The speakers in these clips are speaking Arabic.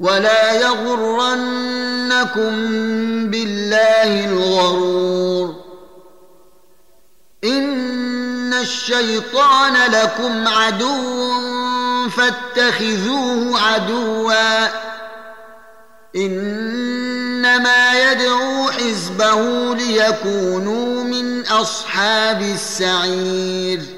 ولا يغرنكم بالله الغرور. إن الشيطان لكم عدو فاتخذوه عدوا. إنما يدعو حزبه ليكونوا من أصحاب السعير.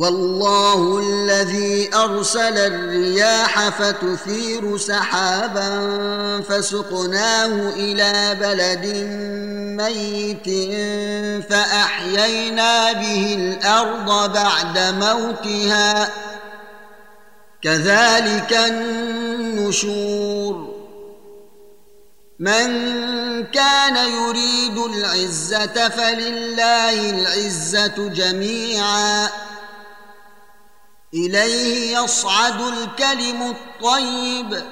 والله الذي أرسل الرياح فتثير سحابا فسقناه إلى بلد ميت فأحيينا به الأرض بعد موتها. كذلك النشور. من كان يريد العزة فلله العزة جميعا. إليه يصعد الكلم الطيب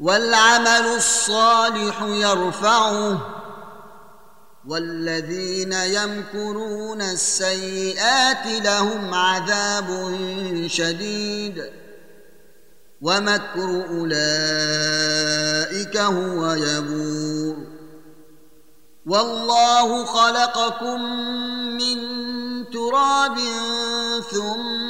والعمل الصالح يرفعه والذين يمكرون السيئات لهم عذاب شديد ومكر أولئك هو يبور. والله خلقكم من تراب ثم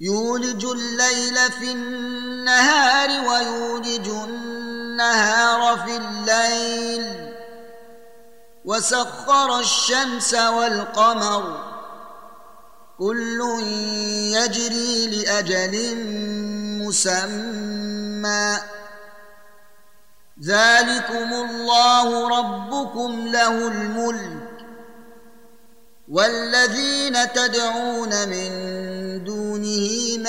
يولج الليل في النهار ويولج النهار في الليل. وسخر الشمس والقمر. كل يجري لأجل مسمى. ذلكم الله ربكم له الملك. والذين تدعون من دونه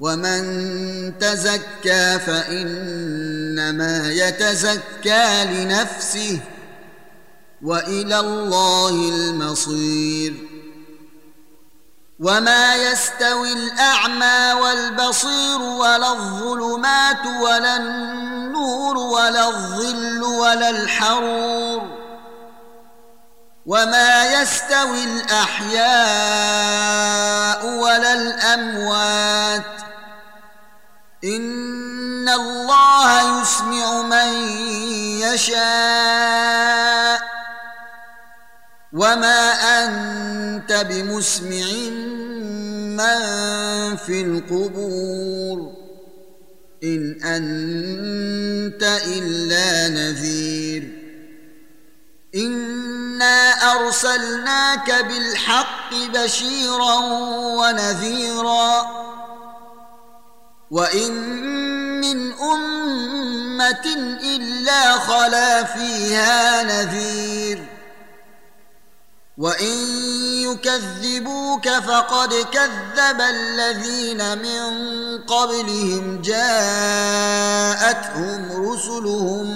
ومن تزكى فانما يتزكى لنفسه والى الله المصير وما يستوي الاعمى والبصير ولا الظلمات ولا النور ولا الظل ولا الحرور وما يستوي الاحياء ولا الاموات ان الله يسمع من يشاء وما انت بمسمع من في القبور ان انت الا نذير انا ارسلناك بالحق بشيرا ونذيرا وان من امه الا خلا فيها نذير وان يكذبوك فقد كذب الذين من قبلهم جاءتهم رسلهم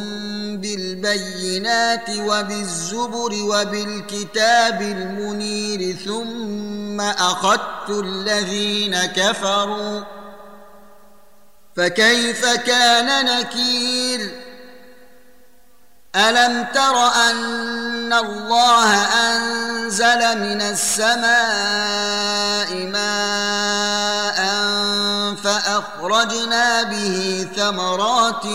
بالبينات وبالزبر وبالكتاب المنير ثم اخذت الذين كفروا فكيف كان نكير؟ ألم تر أن الله أنزل من السماء ماء فأخرجنا به ثمرات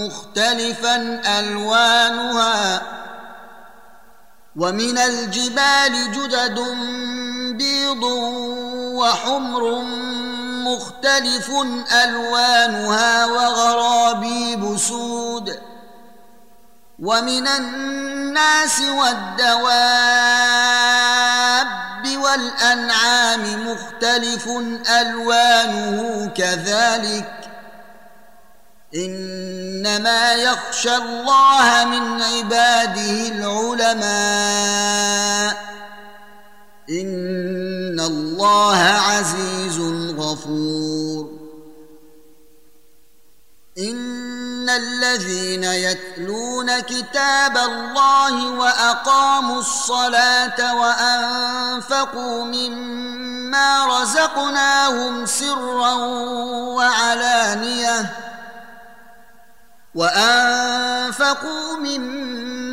مختلفا ألوانها ومن الجبال جدد بيض وحمر مختلف ألوانها وغرابيب سود ومن الناس والدواب والأنعام مختلف ألوانه كذلك إنما يخشى الله من عباده العلماء إن الله عزيز غفور إن الذين يتلون كتاب الله وأقاموا الصلاة وأنفقوا مما رزقناهم سرا وعلانية وأنفقوا مما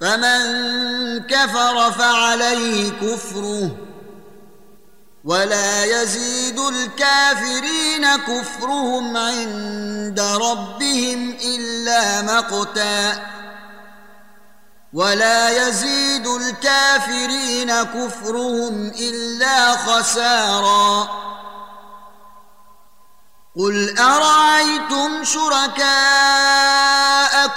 فمن كفر فعليه كفره ولا يزيد الكافرين كفرهم عند ربهم إلا مقتا ولا يزيد الكافرين كفرهم إلا خسارا قل أرأيتم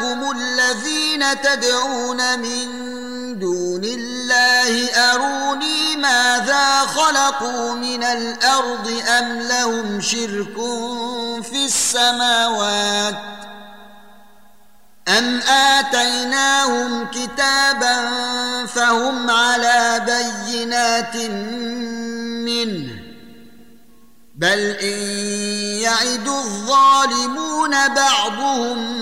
شركاءكم الذين تدعون من دون الله اروني ماذا خلقوا من الأرض ام لهم شرك في السماوات ام اتيناهم كتابا فهم على بينات منه بل ان يعد الظالمون بعضهم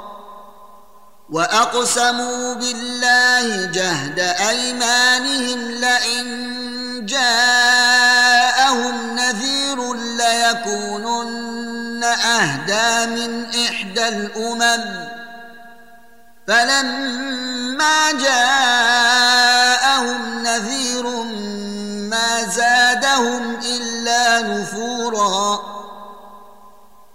وأقسموا بالله جهد أيمانهم لئن جاءهم نذير ليكونن أهدى من إحدى الأمم فلما جاءهم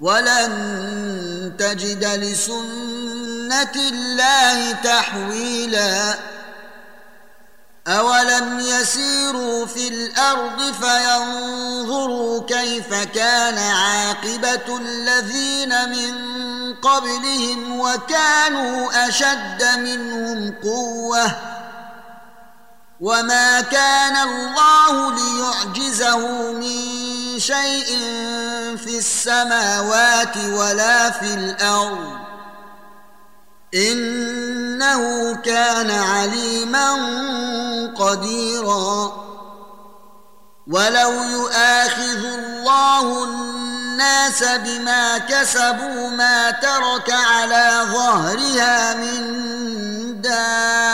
ولن تجد لسنه الله تحويلا اولم يسيروا في الأرض فينظروا كيف كان عاقبه الذين من قبلهم وكانوا اشد منهم قوه وما كان الله ليعجزه من شيء في السماوات ولا في الأرض. إنه كان عليما قديرا. ولو يؤاخذ الله الناس بما كسبوا ما ترك على ظهرها من دابة.